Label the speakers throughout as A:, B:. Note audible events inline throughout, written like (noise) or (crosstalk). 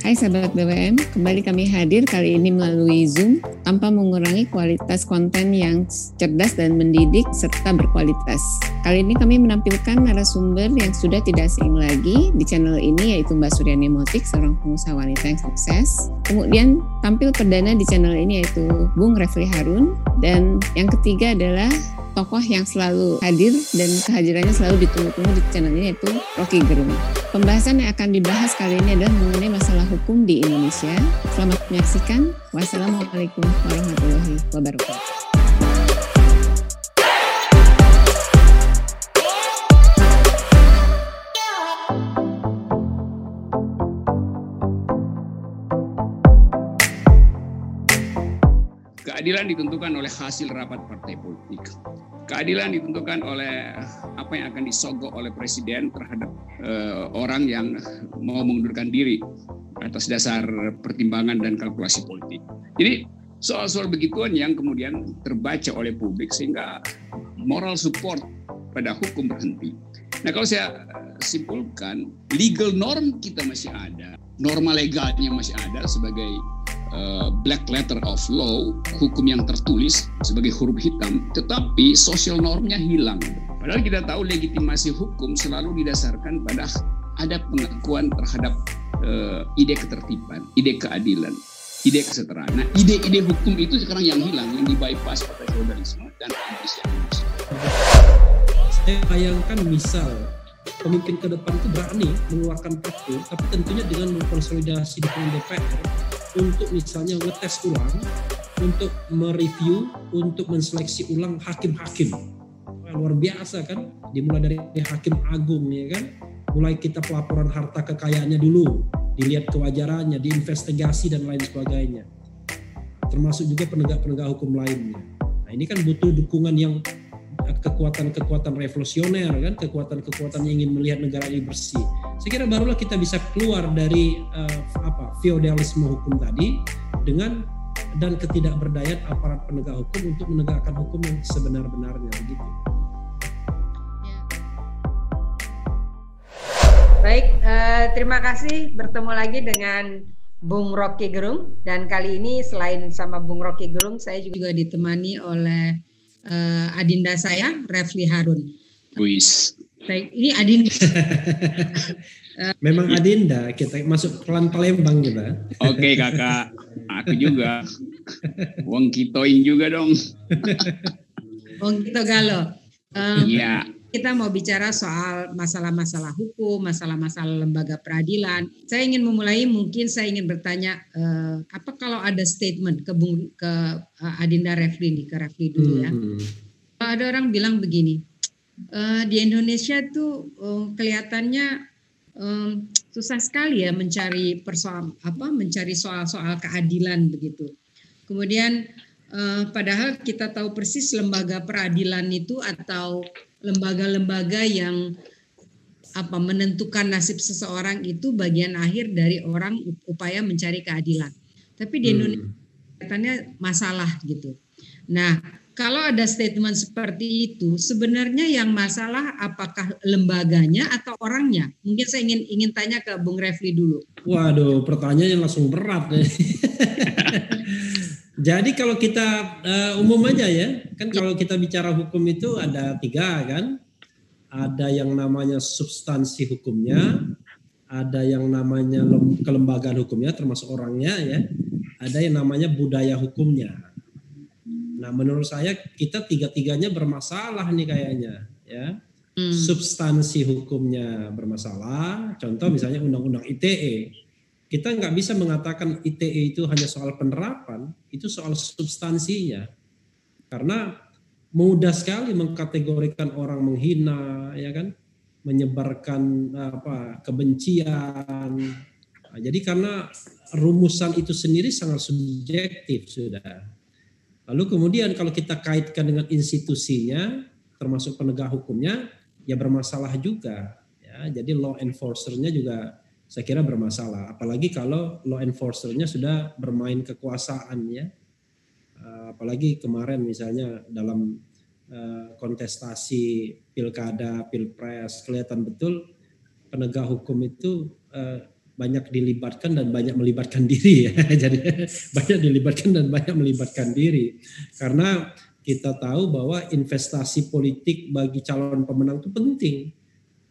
A: Hai sahabat BWM, kembali kami hadir kali ini melalui Zoom tanpa mengurangi kualitas konten yang cerdas dan mendidik serta berkualitas. Kali ini kami menampilkan narasumber yang sudah tidak asing lagi di channel ini yaitu Mbak Suryani Motik, seorang pengusaha wanita yang sukses. Kemudian tampil perdana di channel ini yaitu Bung Refli Harun dan yang ketiga adalah tokoh yang selalu hadir dan kehadirannya selalu ditunggu-tunggu di channel ini yaitu Rocky Gerung. Pembahasan yang akan dibahas kali ini adalah mengenai masalah hukum di Indonesia. Selamat menyaksikan. Wassalamualaikum warahmatullahi wabarakatuh.
B: Keadilan ditentukan oleh hasil rapat partai politik. Keadilan ditentukan oleh apa yang akan disogok oleh presiden terhadap uh, orang yang mau mengundurkan diri atas dasar pertimbangan dan kalkulasi politik. Jadi soal-soal begituan yang kemudian terbaca oleh publik sehingga moral support pada hukum berhenti. Nah kalau saya simpulkan, legal norm kita masih ada, norma legalnya masih ada sebagai Uh, black letter of law, hukum yang tertulis sebagai huruf hitam, tetapi social normnya hilang. Padahal kita tahu legitimasi hukum selalu didasarkan pada ada pengakuan terhadap uh, ide ketertiban, ide keadilan, ide kesetaraan. Nah, ide-ide hukum itu sekarang yang hilang, yang di bypass pada feudalisme dan anarkisme.
C: Saya bayangkan misal pemimpin ke depan itu berani mengeluarkan perpu, tapi tentunya dengan mengkonsolidasi dengan DPR untuk misalnya ngetes ulang, untuk mereview, untuk menseleksi ulang hakim-hakim. Luar biasa kan, dimulai dari hakim agung ya kan, mulai kita pelaporan harta kekayaannya dulu, dilihat kewajarannya, diinvestigasi dan lain sebagainya. Termasuk juga penegak-penegak hukum lainnya. Nah ini kan butuh dukungan yang kekuatan-kekuatan revolusioner kan, kekuatan-kekuatan yang ingin melihat negara ini bersih. Saya kira barulah kita bisa keluar dari uh, apa feodalisme hukum tadi dengan dan ketidakberdayaan aparat penegak hukum untuk menegakkan hukum yang sebenar-benarnya begitu.
D: Baik, uh, terima kasih bertemu lagi dengan Bung Rocky Gerung dan kali ini selain sama Bung Rocky Gerung saya juga ditemani oleh uh, adinda saya Refli Harun.
B: Wis.
D: Baik, ini adinda. (laughs)
C: Memang adinda kita masuk pelan Palembang kita.
B: Oke kakak, aku juga. (laughs) Wong kitoin juga dong.
D: Wong kito galo.
B: Um, iya
D: kita mau bicara soal masalah-masalah hukum, masalah-masalah lembaga peradilan. Saya ingin memulai, mungkin saya ingin bertanya, uh, apa kalau ada statement ke Bung, ke uh, Adinda Refli nih, ke Refli dulu ya. Hmm. Ada orang bilang begini, uh, di Indonesia tuh uh, kelihatannya um, susah sekali ya mencari persoal apa, mencari soal-soal keadilan begitu. Kemudian uh, padahal kita tahu persis lembaga peradilan itu atau lembaga-lembaga yang apa menentukan nasib seseorang itu bagian akhir dari orang upaya mencari keadilan. Tapi di hmm. Indonesia kelihatannya masalah gitu. Nah, kalau ada statement seperti itu, sebenarnya yang masalah apakah lembaganya atau orangnya? Mungkin saya ingin ingin tanya ke Bung Refli dulu.
C: Waduh, pertanyaannya langsung berat. (laughs) Jadi kalau kita uh, umum aja ya, kan kalau kita bicara hukum itu ada tiga kan, ada yang namanya substansi hukumnya, ada yang namanya kelembagaan hukumnya termasuk orangnya ya, ada yang namanya budaya hukumnya. Nah menurut saya kita tiga-tiganya bermasalah nih kayaknya ya. Hmm. Substansi hukumnya bermasalah, contoh misalnya undang-undang ITE kita nggak bisa mengatakan ITE itu hanya soal penerapan, itu soal substansinya. Karena mudah sekali mengkategorikan orang menghina, ya kan, menyebarkan apa kebencian. Nah, jadi karena rumusan itu sendiri sangat subjektif sudah. Lalu kemudian kalau kita kaitkan dengan institusinya, termasuk penegak hukumnya, ya bermasalah juga. Ya, jadi law enforcernya juga saya kira bermasalah. Apalagi kalau law enforcernya sudah bermain kekuasaan ya. Eh, apalagi kemarin misalnya dalam eh, kontestasi pilkada, pilpres kelihatan betul penegak hukum itu uh, banyak dilibatkan dan banyak melibatkan diri ya. (laughs) Jadi banyak dilibatkan dan banyak melibatkan diri. Karena kita tahu bahwa investasi politik bagi calon pemenang itu penting.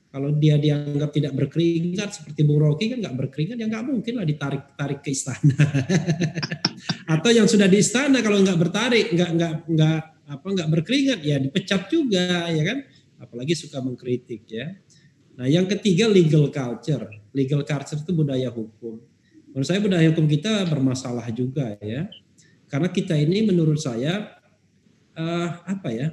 C: Kalau dia dianggap tidak berkeringat seperti Bung Rocky kan nggak berkeringat ya nggak mungkin lah ditarik tarik ke istana. (laughs) Atau yang sudah di istana kalau nggak bertarik nggak nggak nggak apa nggak berkeringat ya dipecat juga ya kan. Apalagi suka mengkritik ya. Nah yang ketiga legal culture. Legal culture itu budaya hukum. Menurut saya budaya hukum kita bermasalah juga ya. Karena kita ini menurut saya uh, apa ya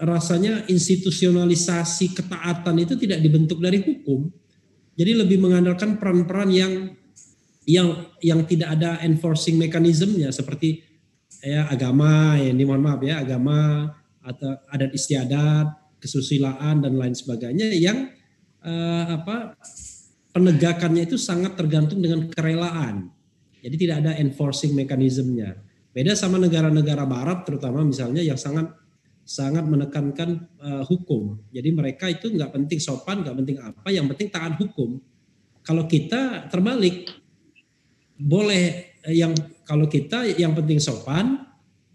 C: rasanya institusionalisasi ketaatan itu tidak dibentuk dari hukum. Jadi lebih mengandalkan peran-peran yang yang yang tidak ada enforcing mekanismenya seperti ya agama ya ini mohon maaf ya agama atau adat istiadat kesusilaan dan lain sebagainya yang uh, apa penegakannya itu sangat tergantung dengan kerelaan jadi tidak ada enforcing mekanismenya beda sama negara-negara barat terutama misalnya yang sangat sangat menekankan uh, hukum. Jadi mereka itu nggak penting sopan, nggak penting apa, yang penting taat hukum. Kalau kita terbalik, boleh eh, yang kalau kita yang penting sopan,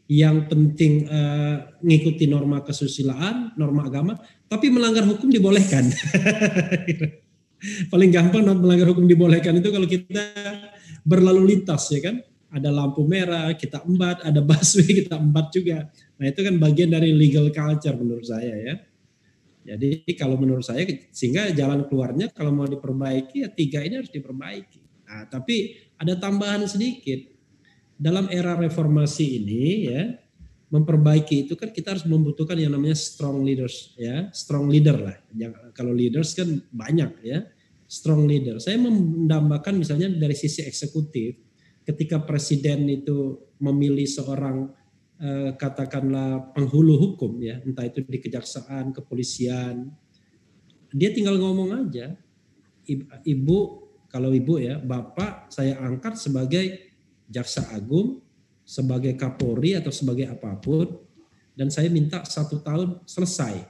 C: yang penting uh, ngikuti norma kesusilaan, norma agama, tapi melanggar hukum dibolehkan. (laughs) Paling gampang melanggar hukum dibolehkan itu kalau kita berlalu lintas ya kan, ada lampu merah kita embat, ada (laughs) busway kita embat juga Nah itu kan bagian dari legal culture menurut saya ya. Jadi kalau menurut saya sehingga jalan keluarnya kalau mau diperbaiki ya tiga ini harus diperbaiki. Nah, tapi ada tambahan sedikit dalam era reformasi ini ya memperbaiki itu kan kita harus membutuhkan yang namanya strong leaders ya strong leader lah. Yang, kalau leaders kan banyak ya strong leader. Saya mendambakan misalnya dari sisi eksekutif ketika presiden itu memilih seorang eh, katakanlah penghulu hukum ya, entah itu di kejaksaan, kepolisian, dia tinggal ngomong aja, ibu kalau ibu ya, bapak saya angkat sebagai jaksa agung, sebagai kapolri atau sebagai apa pun, dan saya minta satu tahun selesai,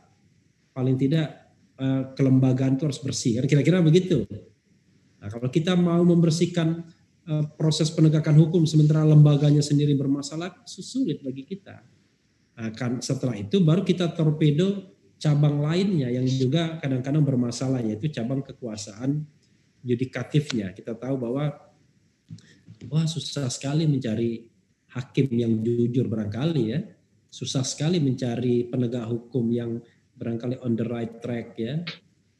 C: paling tidak eh, kelembagaan itu harus bersih, kan kira-kira begitu. Nah kalau kita mau membersihkan proses penegakan hukum sementara lembaganya sendiri bermasalah sulit bagi kita. Nah, kan setelah itu baru kita torpedo cabang lainnya yang juga kadang-kadang bermasalah yaitu cabang kekuasaan yudikatifnya. Kita tahu bahwa wah susah sekali mencari hakim yang jujur barangkali ya. Susah sekali mencari penegak hukum yang barangkali on the right track ya.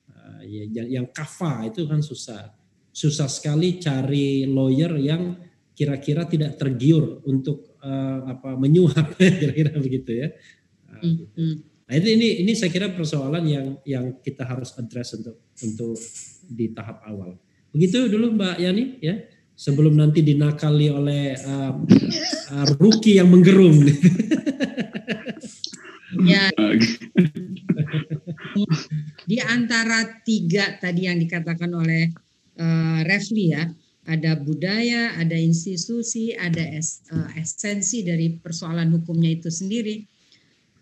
C: Uh, ya yang kafa itu kan susah susah sekali cari lawyer yang kira-kira tidak tergiur untuk uh, apa menyuap (laughs) kira-kira begitu ya. Nah, mm -hmm. nah itu ini ini saya kira persoalan yang yang kita harus address untuk untuk di tahap awal. Begitu dulu Mbak Yani ya sebelum nanti dinakali oleh uh, uh, rookie yang menggerung. (laughs)
D: ya. (laughs) Di antara tiga tadi yang dikatakan oleh uh, Refli ya, ada budaya, ada institusi, ada es, uh, esensi dari persoalan hukumnya itu sendiri.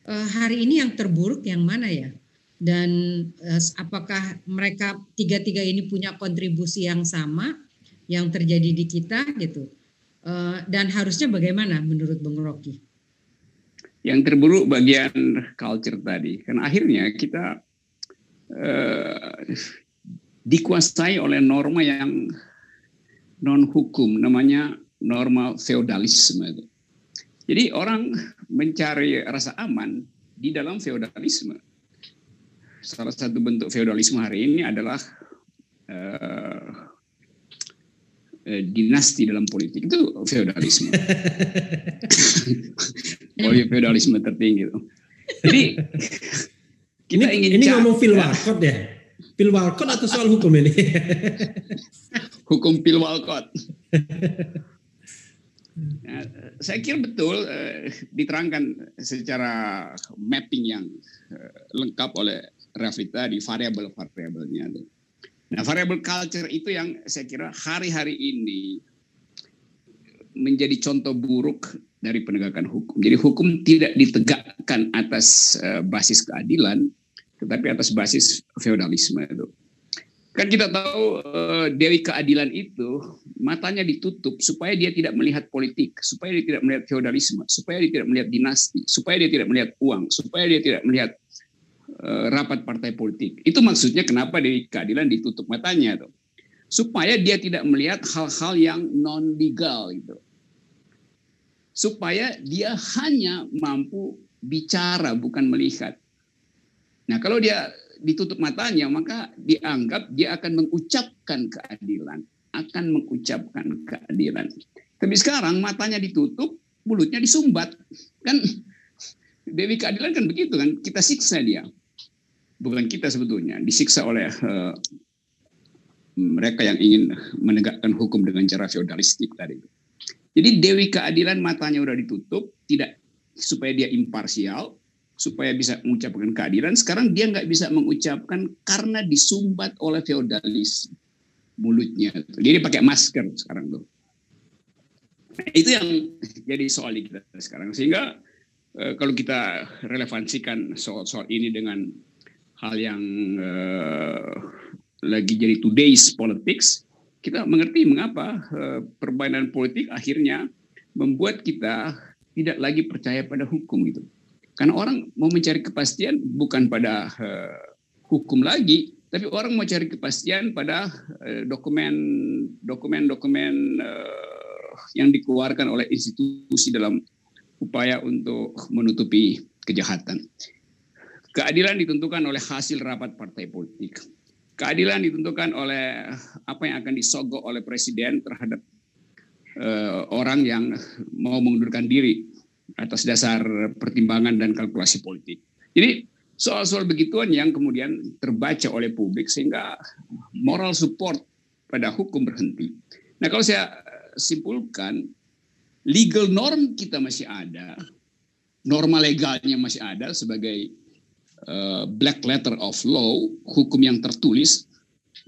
D: Uh, hari ini yang terburuk yang mana ya? Dan uh, apakah mereka tiga-tiga ini punya kontribusi yang sama yang terjadi di kita gitu? Uh, dan harusnya bagaimana menurut Bung Rocky?
B: Yang terburuk bagian culture tadi, karena akhirnya kita dikuasai oleh norma yang non hukum namanya norma feodalisme Jadi orang mencari rasa aman di dalam feodalisme. Salah satu bentuk feodalisme hari ini adalah uh, dinasti dalam politik itu feodalisme. (laughs) oh feodalisme tertinggi. Jadi
C: kita ini, ingin ini ngomong filwakot ya? Pil walcott atau soal hukum ini? (laughs)
B: hukum pil walcott. Nah, saya kira betul eh, diterangkan secara mapping yang eh, lengkap oleh Rafita di variabel-variabelnya. Nah, variabel culture itu yang saya kira hari-hari ini menjadi contoh buruk dari penegakan hukum. Jadi hukum tidak ditegakkan atas basis keadilan, tetapi atas basis feodalisme itu. Kan kita tahu uh, Dewi Keadilan itu matanya ditutup supaya dia tidak melihat politik, supaya dia tidak melihat feodalisme, supaya dia tidak melihat dinasti, supaya dia tidak melihat uang, supaya dia tidak melihat uh, rapat partai politik. Itu maksudnya kenapa Dewi Keadilan ditutup matanya tuh. Supaya dia tidak melihat hal-hal yang non legal gitu. Supaya dia hanya mampu bicara bukan melihat. Nah, kalau dia ditutup matanya, maka dianggap dia akan mengucapkan keadilan, akan mengucapkan keadilan. Tapi sekarang matanya ditutup, mulutnya disumbat. Kan Dewi keadilan kan begitu kan, kita siksa dia. Bukan kita sebetulnya, disiksa oleh uh, mereka yang ingin menegakkan hukum dengan cara feodalistik tadi. Jadi Dewi keadilan matanya udah ditutup, tidak supaya dia imparsial, supaya bisa mengucapkan keadilan. Sekarang dia nggak bisa mengucapkan karena disumbat oleh feodalis mulutnya. Jadi dia pakai masker sekarang tuh. Nah, itu yang jadi soal kita sekarang. Sehingga eh, kalau kita relevansikan soal-soal ini dengan hal yang eh, lagi jadi today's politics, kita mengerti mengapa eh, permainan politik akhirnya membuat kita tidak lagi percaya pada hukum gitu. Karena orang mau mencari kepastian bukan pada uh, hukum lagi, tapi orang mau cari kepastian pada dokumen-dokumen uh, yang dikeluarkan oleh institusi dalam upaya untuk menutupi kejahatan. Keadilan ditentukan oleh hasil rapat partai politik. Keadilan ditentukan oleh apa yang akan disogok oleh presiden terhadap uh, orang yang mau mengundurkan diri atas dasar pertimbangan dan kalkulasi politik. Jadi soal-soal begituan yang kemudian terbaca oleh publik sehingga moral support pada hukum berhenti. Nah kalau saya simpulkan, legal norm kita masih ada, norma legalnya masih ada sebagai uh, black letter of law, hukum yang tertulis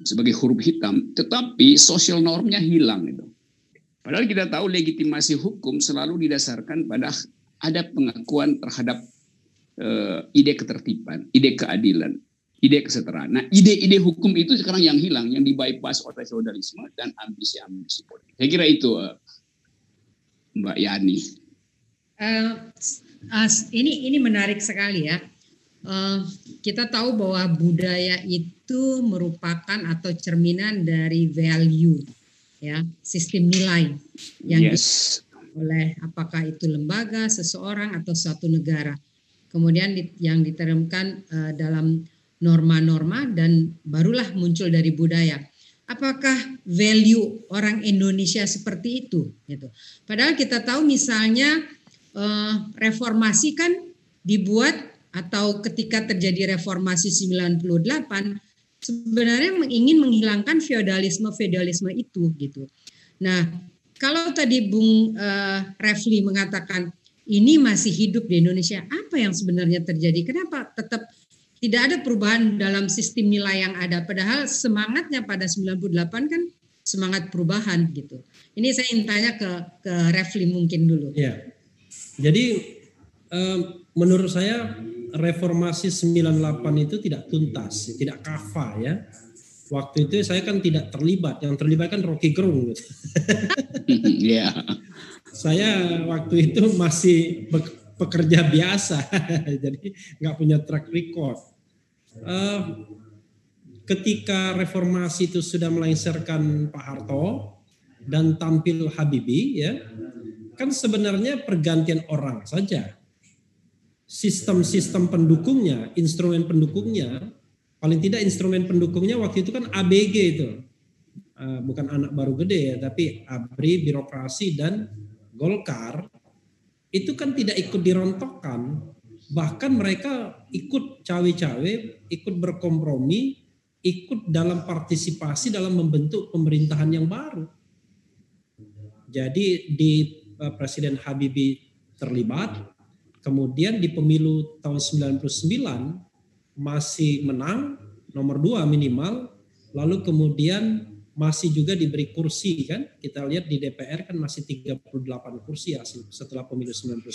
B: sebagai huruf hitam, tetapi social normnya hilang itu. Padahal kita tahu legitimasi hukum selalu didasarkan pada ada pengakuan terhadap uh, ide ketertiban, ide keadilan, ide kesetaraan. Nah, ide-ide hukum itu sekarang yang hilang, yang dibypass oleh feudalisme dan ambisi-ambisi politik. Saya kira itu uh, Mbak Yani.
D: Uh, uh, ini ini menarik sekali ya. Uh, kita tahu bahwa budaya itu merupakan atau cerminan dari value ya sistem nilai yang
B: yes.
D: Oleh apakah itu lembaga seseorang atau suatu negara. Kemudian di, yang diteremkan uh, dalam norma-norma dan barulah muncul dari budaya. Apakah value orang Indonesia seperti itu? Gitu. Padahal kita tahu misalnya uh, reformasi kan dibuat atau ketika terjadi reformasi 98 sebenarnya ingin menghilangkan feodalisme feodalisme itu gitu. Nah, kalau tadi Bung uh, Refli mengatakan ini masih hidup di Indonesia, apa yang sebenarnya terjadi? Kenapa tetap tidak ada perubahan dalam sistem nilai yang ada? Padahal semangatnya pada 98 kan semangat perubahan gitu. Ini saya ingin tanya ke ke Refli mungkin dulu.
C: Ya. Jadi um, menurut saya reformasi 98 itu tidak tuntas, tidak kafa ya. Waktu itu saya kan tidak terlibat, yang terlibat kan Rocky Gerung. Gitu. (laughs)
B: Iya.
C: saya waktu itu masih pekerja biasa, (laughs) jadi nggak punya track record. Uh, ketika reformasi itu sudah melengsarkan Pak Harto dan tampil Habibie, ya, kan sebenarnya pergantian orang saja sistem-sistem pendukungnya, instrumen pendukungnya, paling tidak instrumen pendukungnya waktu itu kan ABG itu. Uh, bukan anak baru gede ya, tapi ABRI, birokrasi dan Golkar itu kan tidak ikut dirontokkan, bahkan mereka ikut cawe-cawe, ikut berkompromi, ikut dalam partisipasi dalam membentuk pemerintahan yang baru. Jadi di uh, Presiden Habibie terlibat, Kemudian di pemilu tahun 99 masih menang nomor dua minimal, lalu kemudian masih juga diberi kursi kan. Kita lihat di DPR kan masih 38 kursi ya setelah pemilu 99.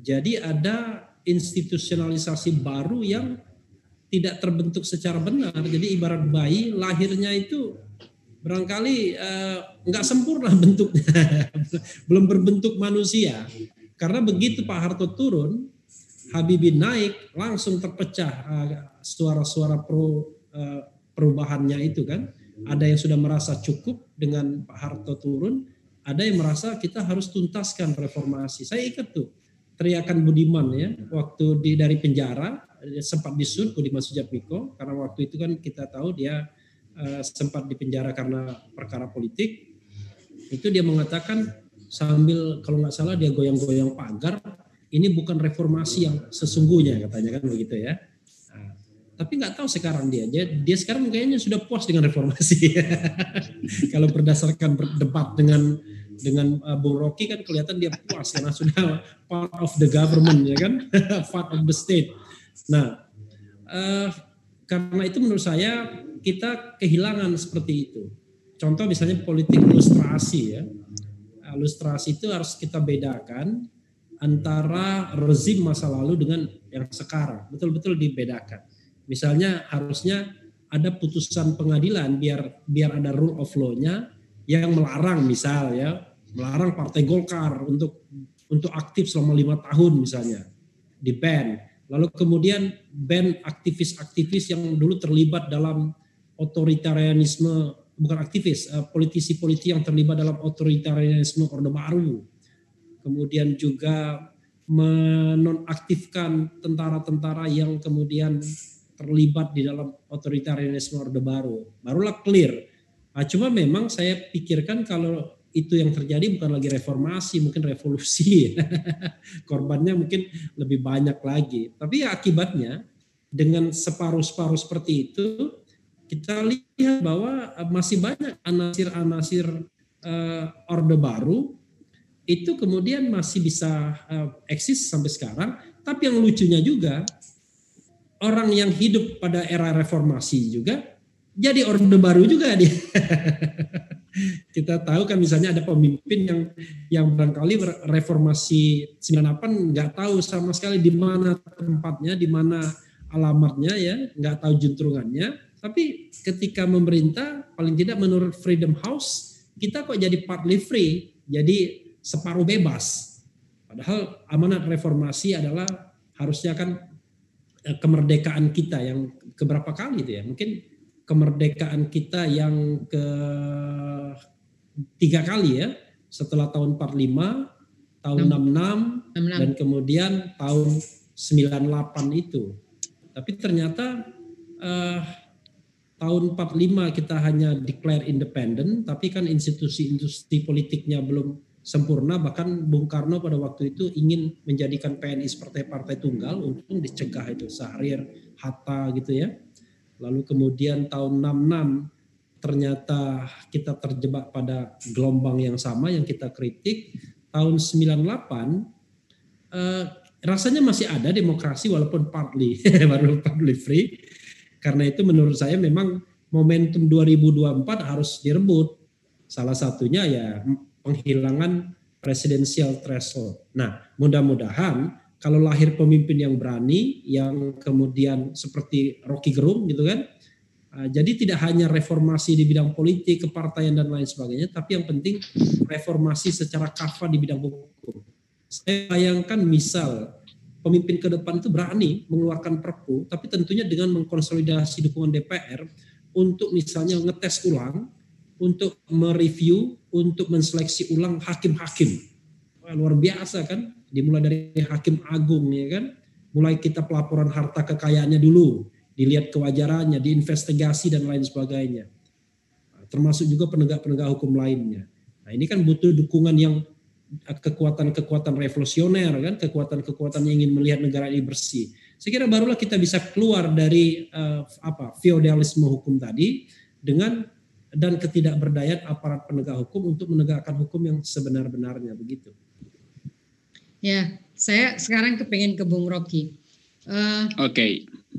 C: Jadi ada institusionalisasi baru yang tidak terbentuk secara benar. Jadi ibarat bayi lahirnya itu barangkali uh, nggak sempurna (laughs) bentuknya, belum berbentuk manusia. Karena begitu Pak Harto turun, Habibie naik, langsung terpecah suara-suara uh, pro uh, perubahannya itu kan. Ada yang sudah merasa cukup dengan Pak Harto turun, ada yang merasa kita harus tuntaskan reformasi. Saya ikut tuh teriakan Budiman ya waktu di dari penjara sempat disud Budiman Sujatmiko karena waktu itu kan kita tahu dia uh, sempat dipenjara karena perkara politik itu dia mengatakan sambil kalau nggak salah dia goyang-goyang pagar ini bukan reformasi yang sesungguhnya katanya kan begitu ya. Nah, tapi nggak tahu sekarang dia. Dia dia sekarang kayaknya sudah puas dengan reformasi. (laughs) Kalau berdasarkan berdebat dengan dengan uh, Bung Rocky kan kelihatan dia puas karena sudah part of the government ya kan? (laughs) Part of the state. Nah, uh, karena itu menurut saya kita kehilangan seperti itu. Contoh misalnya politik ilustrasi ya. Ilustrasi itu harus kita bedakan antara rezim masa lalu dengan yang sekarang. Betul-betul dibedakan. Misalnya harusnya ada putusan pengadilan biar biar ada rule of law-nya yang melarang misal ya, melarang Partai Golkar untuk untuk aktif selama lima tahun misalnya di ban Lalu kemudian band aktivis-aktivis yang dulu terlibat dalam otoritarianisme, bukan aktivis, eh, politisi-politisi yang terlibat dalam otoritarianisme Orde Baru. Kemudian juga menonaktifkan tentara-tentara yang kemudian terlibat di dalam otoritarianisme Orde Baru. Barulah clear. Nah, cuma memang saya pikirkan kalau itu yang terjadi bukan lagi reformasi, mungkin revolusi. (laughs) Korbannya mungkin lebih banyak lagi. Tapi ya akibatnya dengan separuh-separuh seperti itu, kita lihat bahwa masih banyak anasir-anasir uh, Orde Baru itu kemudian masih bisa uh, eksis sampai sekarang. Tapi yang lucunya juga, orang yang hidup pada era reformasi juga jadi Orde Baru juga dia. (laughs) kita tahu kan misalnya ada pemimpin yang yang barangkali reformasi 98 nggak tahu sama sekali di mana tempatnya, di mana alamatnya ya, nggak tahu juntrungannya. Tapi ketika memerintah, paling tidak menurut Freedom House, kita kok jadi partly free, jadi separuh bebas. Padahal amanat reformasi adalah harusnya kan eh, kemerdekaan kita yang keberapa kali itu ya, mungkin kemerdekaan kita yang ke tiga kali ya setelah tahun 45 tahun 66, 66 dan kemudian tahun 98 itu. Tapi ternyata uh, tahun 45 kita hanya declare independent tapi kan institusi-institusi politiknya belum sempurna bahkan Bung Karno pada waktu itu ingin menjadikan PNI seperti partai tunggal untuk dicegah itu Sahrir Hatta gitu ya Lalu kemudian tahun 66 ternyata kita terjebak pada gelombang yang sama yang kita kritik. Tahun 98 eh, rasanya masih ada demokrasi walaupun partly (laughs) baru partly free. Karena itu menurut saya memang momentum 2024 harus direbut. Salah satunya ya penghilangan presidensial threshold. Nah, mudah-mudahan kalau lahir pemimpin yang berani, yang kemudian seperti Rocky Gerung gitu kan, uh, jadi tidak hanya reformasi di bidang politik, kepartaian dan lain sebagainya, tapi yang penting reformasi secara kafa di bidang hukum. Saya bayangkan misal pemimpin ke depan itu berani mengeluarkan perpu, tapi tentunya dengan mengkonsolidasi dukungan DPR untuk misalnya ngetes ulang, untuk mereview, untuk menseleksi ulang hakim-hakim. Luar biasa kan? dimulai dari hakim agung ya kan? Mulai kita pelaporan harta kekayaannya dulu dilihat kewajarannya diinvestigasi dan lain sebagainya. Nah, termasuk juga penegak-penegak hukum lainnya. Nah ini kan butuh dukungan yang eh, kekuatan-kekuatan revolusioner kan? Kekuatan-kekuatan yang ingin melihat negara ini bersih. Saya kira barulah kita bisa keluar dari uh, apa feodalisme hukum tadi dengan dan ketidakberdayaan aparat penegak hukum untuk menegakkan hukum yang sebenar-benarnya begitu.
D: Ya, saya sekarang kepengen ke Bung Rocky.
B: Uh, Oke. Okay.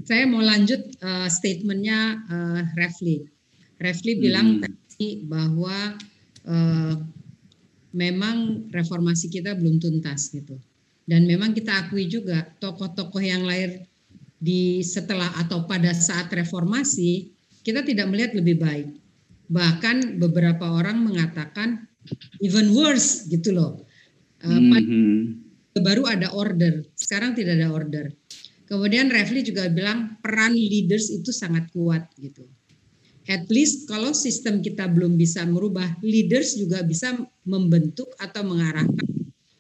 D: Saya mau lanjut uh, statementnya uh, Refli. Refli hmm. bilang tadi bahwa uh, memang reformasi kita belum tuntas gitu. Dan memang kita akui juga tokoh-tokoh yang lahir di setelah atau pada saat reformasi kita tidak melihat lebih baik. Bahkan beberapa orang mengatakan even worse gitu loh. Mm -hmm. Baru ada order, sekarang tidak ada order. Kemudian Refli juga bilang peran leaders itu sangat kuat gitu. At least kalau sistem kita belum bisa merubah, leaders juga bisa membentuk atau mengarahkan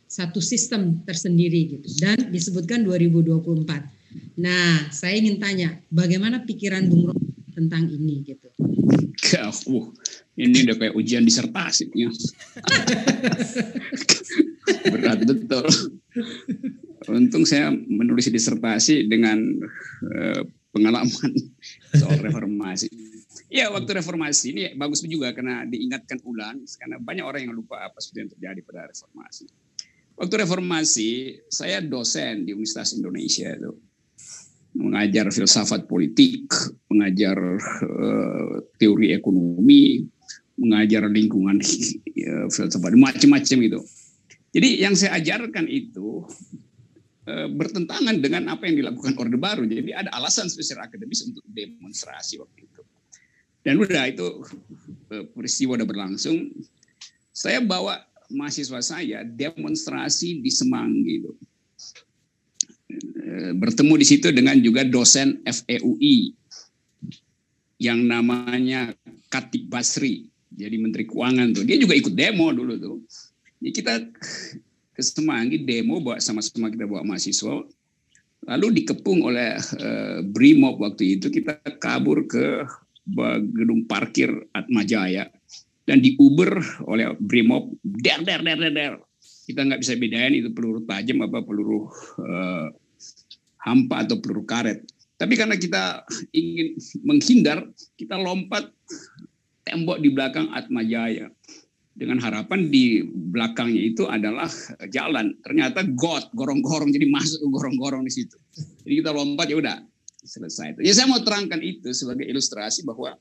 D: satu sistem tersendiri gitu. Dan disebutkan 2024 Nah, saya ingin tanya, bagaimana pikiran Bung tentang ini gitu?
B: Uh, ini udah kayak ujian disertasi ya. Berat betul. Untung saya menulis disertasi dengan uh, pengalaman soal reformasi. Ya waktu reformasi ini bagus juga karena diingatkan ulang karena banyak orang yang lupa apa yang terjadi pada reformasi. Waktu reformasi saya dosen di Universitas Indonesia itu mengajar filsafat politik, mengajar uh, teori ekonomi, mengajar lingkungan uh, (laughs) filsafat macam-macam itu. Jadi yang saya ajarkan itu uh, bertentangan dengan apa yang dilakukan Orde Baru. Jadi ada alasan secara akademis untuk demonstrasi waktu itu. Dan udah itu uh, peristiwa udah berlangsung. Saya bawa mahasiswa saya demonstrasi di Semanggi itu bertemu di situ dengan juga dosen FEUI yang namanya Katib Basri, jadi Menteri Keuangan tuh. Dia juga ikut demo dulu tuh. Jadi kita ke Semanggi demo bawa sama-sama kita bawa mahasiswa. Lalu dikepung oleh uh, Brimob waktu itu kita kabur ke gedung parkir Atmajaya dan diuber oleh Brimob der der der der, der. Kita nggak bisa bedain itu peluru tajam apa peluru uh, hampa atau peluru karet. Tapi karena kita ingin menghindar, kita lompat tembok di belakang Atma Jaya. Dengan harapan di belakangnya itu adalah jalan. Ternyata got, gorong-gorong, jadi masuk gorong-gorong di situ. Jadi kita lompat, ya udah selesai. Ya saya mau terangkan itu sebagai ilustrasi bahwa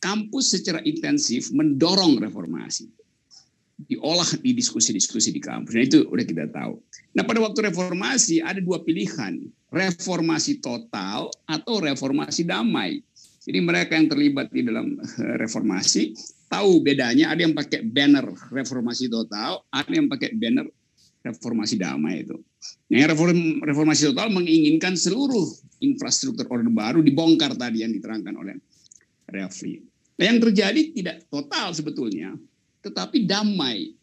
B: kampus secara intensif mendorong reformasi diolah di diskusi-diskusi di kampus. Nah itu udah kita tahu. Nah pada waktu reformasi ada dua pilihan, reformasi total atau reformasi damai. Jadi mereka yang terlibat di dalam eh, reformasi tahu bedanya. Ada yang pakai banner reformasi total, ada yang pakai banner reformasi damai itu. Nah, reform, reformasi total menginginkan seluruh infrastruktur orde baru dibongkar tadi yang diterangkan oleh Refli. Nah, yang terjadi tidak total sebetulnya, tetapi damai.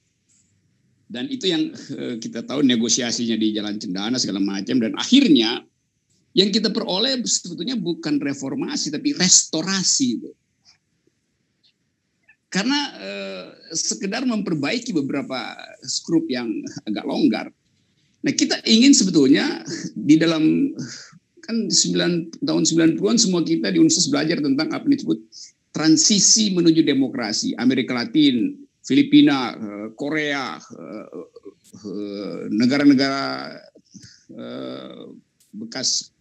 B: Dan itu yang eh, kita tahu negosiasinya di Jalan Cendana segala macam dan akhirnya yang kita peroleh sebetulnya bukan reformasi tapi restorasi. Karena eh, sekedar memperbaiki beberapa skrup yang agak longgar. Nah, kita ingin sebetulnya di dalam kan 9 tahun 90-an semua kita di Universitas belajar tentang apa yang disebut transisi menuju demokrasi. Amerika Latin, Filipina, eh, Korea, eh, eh, negara-negara bekas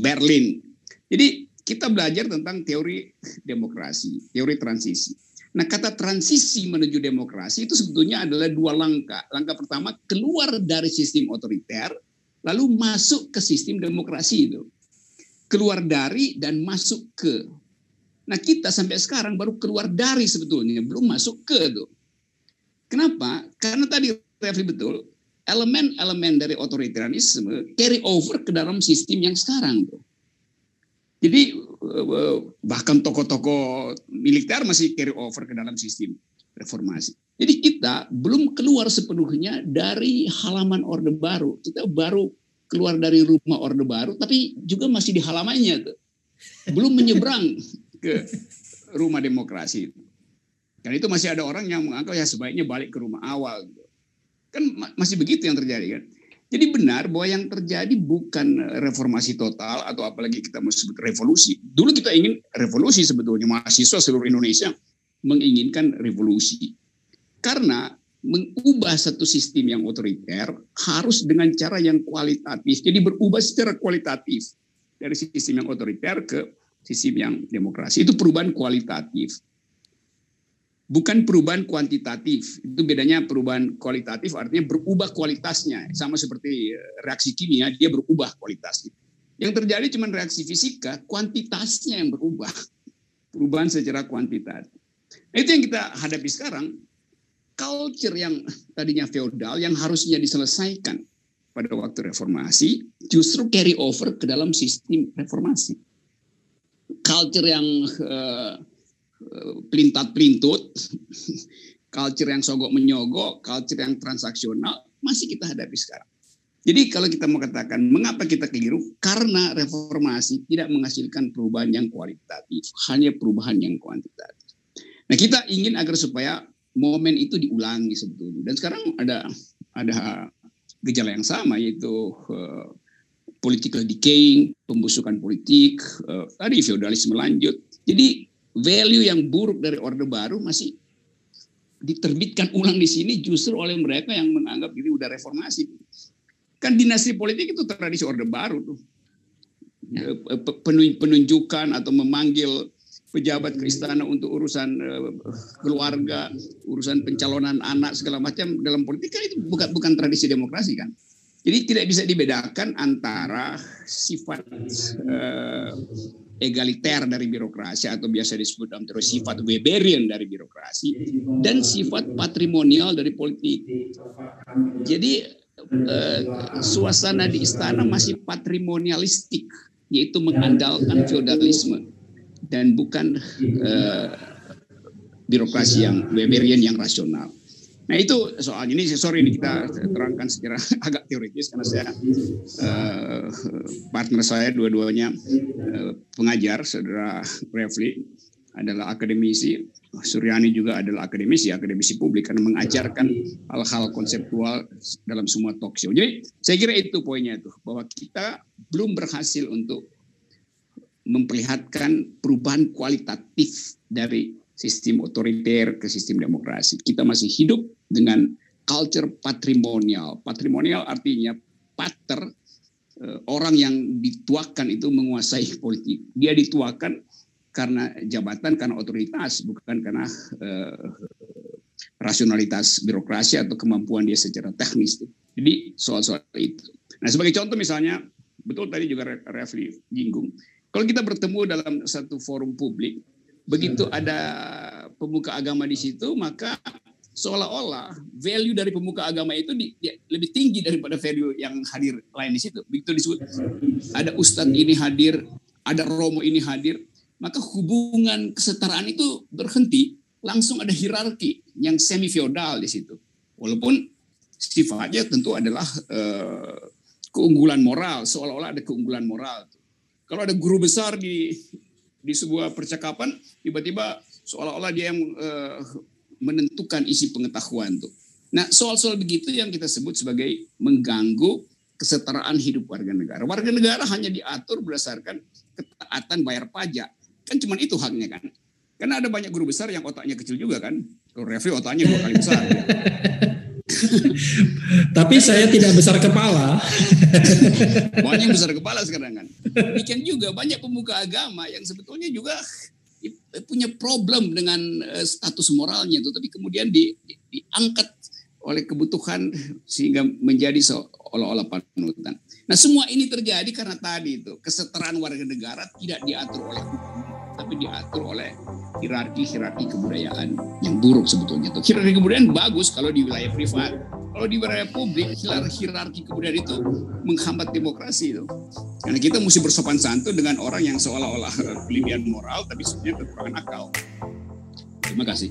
B: Berlin. Jadi kita belajar tentang teori demokrasi, teori transisi. Nah, kata transisi menuju demokrasi itu sebetulnya adalah dua langkah. Langkah pertama keluar dari sistem otoriter, lalu masuk ke sistem demokrasi itu. Keluar dari dan masuk ke Nah kita sampai sekarang baru keluar dari sebetulnya, belum masuk ke itu. Kenapa? Karena tadi Refli betul, elemen-elemen dari otoritarianisme carry over ke dalam sistem yang sekarang tuh. Jadi eh, bahkan tokoh-tokoh militer masih carry over ke dalam sistem reformasi. Jadi kita belum keluar sepenuhnya dari halaman Orde Baru. Kita baru keluar dari rumah Orde Baru, tapi juga masih di halamannya tuh. Belum menyeberang ke rumah demokrasi. Dan itu masih ada orang yang menganggap ya sebaiknya balik ke rumah awal. Kan masih begitu yang terjadi kan. Jadi benar bahwa yang terjadi bukan reformasi total atau apalagi kita mau sebut revolusi. Dulu kita ingin revolusi sebetulnya mahasiswa seluruh Indonesia menginginkan revolusi. Karena mengubah satu sistem yang otoriter harus dengan cara yang kualitatif. Jadi berubah secara kualitatif dari sistem yang otoriter ke sistem yang demokrasi. Itu perubahan kualitatif. bukan perubahan kuantitatif. Itu bedanya perubahan kualitatif artinya berubah kualitasnya. Sama seperti eh, reaksi kimia, dia berubah kualitasnya. Yang terjadi cuma reaksi fisika, kuantitasnya yang berubah. Perubahan secara kuantitatif. Nah, itu yang kita hadapi sekarang. Culture yang tadinya feodal, yang harusnya diselesaikan pada waktu reformasi, justru carry over ke dalam sistem reformasi. Culture yang uh, pelintat-pelintut, culture yang sogok menyogok, culture yang transaksional masih kita hadapi sekarang. Jadi kalau kita mau katakan mengapa kita keliru? Karena reformasi tidak menghasilkan perubahan yang kualitatif, hanya perubahan yang kuantitatif. Nah kita ingin agar supaya momen itu diulangi sebetulnya. Dan sekarang ada ada gejala yang sama yaitu uh, political decaying, pembusukan politik, uh, tadi feodalisme lanjut. Jadi value yang buruk dari Orde Baru masih diterbitkan ulang di sini justru oleh mereka yang menganggap ini udah reformasi. Kan dinasti politik itu tradisi Orde Baru tuh. Ya. Penunjukan atau memanggil pejabat ke istana untuk urusan eh, keluarga, urusan pencalonan anak segala macam dalam politik kan itu bukan bukan tradisi demokrasi kan. Jadi tidak bisa dibedakan antara sifat uh, egaliter dari birokrasi atau biasa disebut dalam teori sifat Weberian dari birokrasi dan sifat patrimonial dari politik. Jadi eh, suasana di istana masih patrimonialistik, yaitu mengandalkan feodalisme dan bukan eh, birokrasi yang Weberian yang rasional. Nah itu soal ini sorry ini kita terangkan secara (laughs) agak teoritis karena saya uh, partner saya dua-duanya uh, pengajar, saudara Refli adalah akademisi, Suryani juga adalah akademisi, akademisi publik karena mengajarkan hal-hal konseptual dalam semua talk show. Jadi saya kira itu poinnya itu bahwa kita belum berhasil untuk memperlihatkan perubahan kualitatif dari sistem otoriter ke sistem demokrasi. Kita masih hidup dengan culture patrimonial. Patrimonial artinya pater eh, orang yang dituakan itu menguasai (laughs) politik. Dia dituakan karena jabatan, karena otoritas, bukan karena uh, rasionalitas birokrasi atau kemampuan dia secara teknis. Jadi soal-soal itu. Nah sebagai contoh misalnya, betul tadi juga Refli jinggung, kalau kita bertemu dalam satu forum publik, begitu ada pemuka agama di situ, maka seolah-olah value dari pemuka agama itu di, di, lebih tinggi daripada value yang hadir lain di situ. Begitu disebut ada ustadz ini hadir, ada romo ini hadir, maka hubungan kesetaraan itu berhenti, langsung ada hierarki yang semi feodal di situ. Walaupun sifatnya tentu adalah uh, keunggulan moral, seolah-olah ada keunggulan moral. Kalau ada guru besar di di sebuah percakapan, tiba-tiba seolah-olah dia yang uh, menentukan isi pengetahuan tuh. Nah, soal-soal begitu yang kita sebut sebagai mengganggu kesetaraan hidup warga negara. Warga negara hanya diatur berdasarkan ketaatan bayar pajak. Kan cuma itu haknya kan. Karena ada banyak guru besar yang otaknya kecil juga kan. Kalau Refli otaknya dua kali besar. (laughs) (laughs)
C: Tapi saya tidak besar kepala. (laughs)
B: banyak besar kepala sekarang kan. Demikian juga banyak pemuka agama yang sebetulnya juga punya problem dengan uh, status moralnya itu, tapi kemudian di, di, diangkat oleh kebutuhan sehingga menjadi seolah-olah panutan. Nah semua ini terjadi karena tadi itu kesetaraan warga negara tidak diatur oleh hukum, tapi diatur oleh hierarki-hierarki kebudayaan yang buruk sebetulnya. Hierarki kebudayaan bagus kalau di wilayah privat, kalau di wilayah publik hierarki kebudayaan itu menghambat demokrasi itu. Karena kita mesti bersopan santun dengan orang yang seolah-olah (laughs) kelebihan moral tapi sebenarnya kekurangan akal. Terima kasih.